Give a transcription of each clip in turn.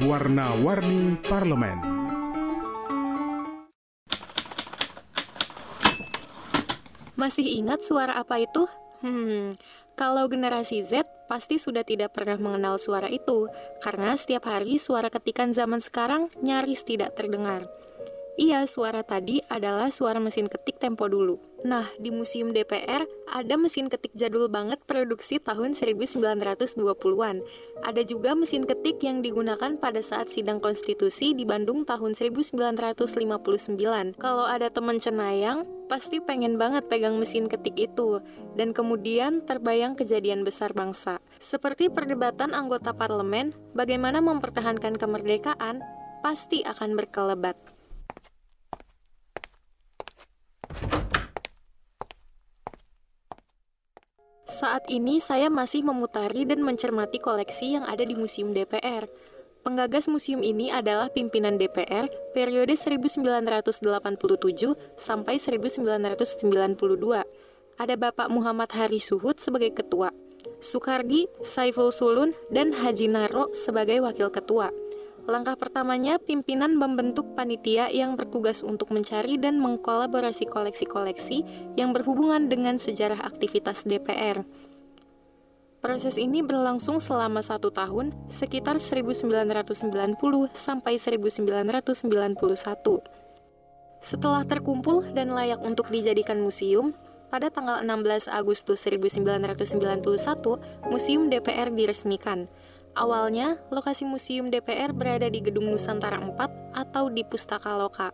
Warna-warni Parlemen. Masih ingat suara apa itu? Hmm, kalau generasi Z pasti sudah tidak pernah mengenal suara itu, karena setiap hari suara ketikan zaman sekarang nyaris tidak terdengar. Iya, suara tadi adalah suara mesin ketik tempo dulu. Nah, di Museum DPR ada mesin ketik jadul banget produksi tahun 1920-an. Ada juga mesin ketik yang digunakan pada saat sidang konstitusi di Bandung tahun 1959. Kalau ada teman cenayang, pasti pengen banget pegang mesin ketik itu. Dan kemudian terbayang kejadian besar bangsa. Seperti perdebatan anggota parlemen, bagaimana mempertahankan kemerdekaan, pasti akan berkelebat. Saat ini saya masih memutari dan mencermati koleksi yang ada di Museum DPR. Penggagas museum ini adalah pimpinan DPR periode 1987 sampai 1992. Ada Bapak Muhammad Hari Suhud sebagai ketua, Soekardi, Saiful Sulun, dan Haji Naro sebagai wakil ketua. Langkah pertamanya, pimpinan membentuk panitia yang bertugas untuk mencari dan mengkolaborasi koleksi-koleksi yang berhubungan dengan sejarah aktivitas DPR. Proses ini berlangsung selama satu tahun, sekitar 1990 sampai 1991. Setelah terkumpul dan layak untuk dijadikan museum, pada tanggal 16 Agustus 1991, Museum DPR diresmikan. Awalnya, lokasi Museum DPR berada di Gedung Nusantara 4 atau di Pustaka Loka.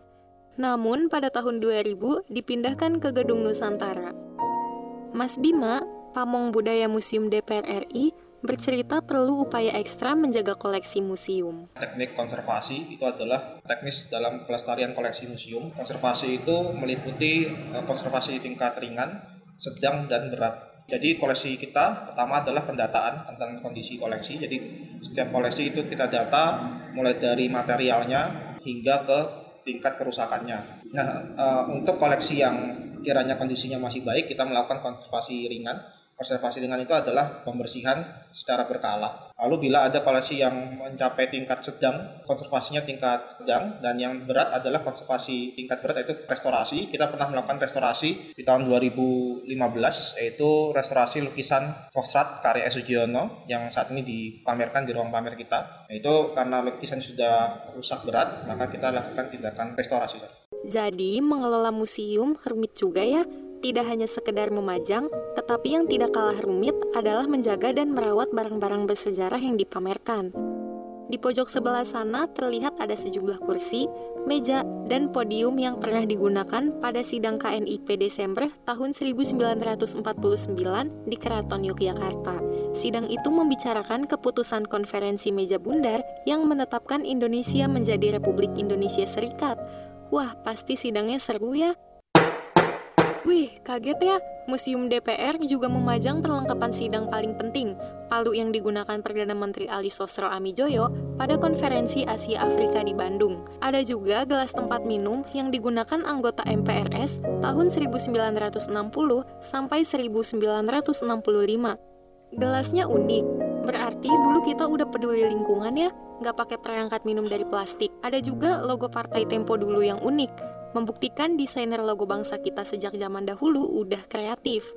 Namun, pada tahun 2000 dipindahkan ke Gedung Nusantara. Mas Bima, Pamong Budaya Museum DPR RI, bercerita perlu upaya ekstra menjaga koleksi museum. Teknik konservasi itu adalah teknis dalam pelestarian koleksi museum. Konservasi itu meliputi eh, konservasi tingkat ringan, sedang, dan berat jadi koleksi kita pertama adalah pendataan tentang kondisi koleksi. Jadi setiap koleksi itu kita data mulai dari materialnya hingga ke tingkat kerusakannya. Nah, uh, untuk koleksi yang kiranya kondisinya masih baik, kita melakukan konservasi ringan Konservasi dengan itu adalah pembersihan secara berkala. Lalu bila ada koleksi yang mencapai tingkat sedang, konservasinya tingkat sedang, dan yang berat adalah konservasi tingkat berat yaitu restorasi. Kita pernah melakukan restorasi di tahun 2015, yaitu restorasi lukisan Foxtrot karya Sugiono yang saat ini dipamerkan di ruang pamer kita. Itu karena lukisan sudah rusak berat, maka kita lakukan tindakan restorasi. Jadi, mengelola museum rumit juga ya? Tidak hanya sekedar memajang, tetapi yang tidak kalah rumit adalah menjaga dan merawat barang-barang bersejarah yang dipamerkan. Di pojok sebelah sana terlihat ada sejumlah kursi, meja, dan podium yang pernah digunakan pada sidang KNIP Desember tahun 1949 di Keraton Yogyakarta. Sidang itu membicarakan keputusan konferensi meja bundar yang menetapkan Indonesia menjadi Republik Indonesia Serikat. Wah, pasti sidangnya seru ya. Wih, kaget ya. Museum DPR juga memajang perlengkapan sidang paling penting, palu yang digunakan Perdana Menteri Ali Sosro Amijoyo pada konferensi Asia Afrika di Bandung. Ada juga gelas tempat minum yang digunakan anggota MPRS tahun 1960 sampai 1965. Gelasnya unik, berarti dulu kita udah peduli lingkungan ya, nggak pakai perangkat minum dari plastik. Ada juga logo partai Tempo dulu yang unik, membuktikan desainer logo bangsa kita sejak zaman dahulu udah kreatif.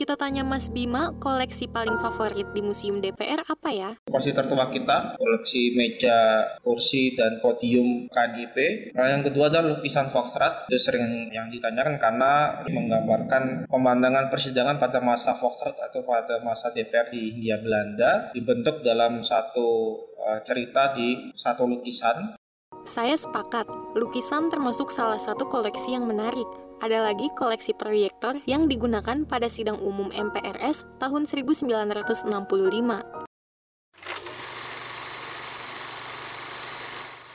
Kita tanya Mas Bima, koleksi paling favorit di Museum DPR apa ya? Koleksi tertua kita, koleksi meja, kursi, dan podium KNIP. Nah, yang kedua adalah lukisan Foxtrot. Itu sering yang ditanyakan karena menggambarkan pemandangan persidangan pada masa Foxtrot atau pada masa DPR di Hindia Belanda. Dibentuk dalam satu eh, cerita di satu lukisan saya sepakat, lukisan termasuk salah satu koleksi yang menarik. Ada lagi koleksi proyektor yang digunakan pada sidang umum MPRS tahun 1965.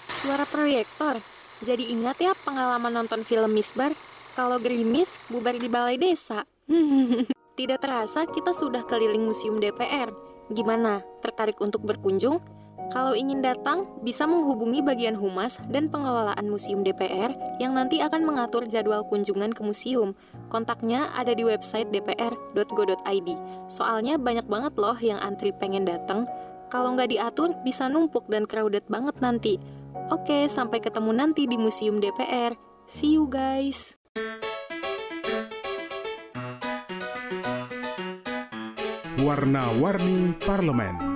Suara proyektor. Jadi ingat ya pengalaman nonton film Misbar? Kalau gerimis, bubar di balai desa. Tidak terasa kita sudah keliling museum DPR. Gimana? Tertarik untuk berkunjung? Kalau ingin datang, bisa menghubungi bagian humas dan pengelolaan Museum DPR yang nanti akan mengatur jadwal kunjungan ke museum. Kontaknya ada di website dpr.go.id. Soalnya banyak banget loh yang antri pengen datang. Kalau nggak diatur, bisa numpuk dan crowded banget nanti. Oke, sampai ketemu nanti di Museum DPR. See you guys! Warna-warni Parlemen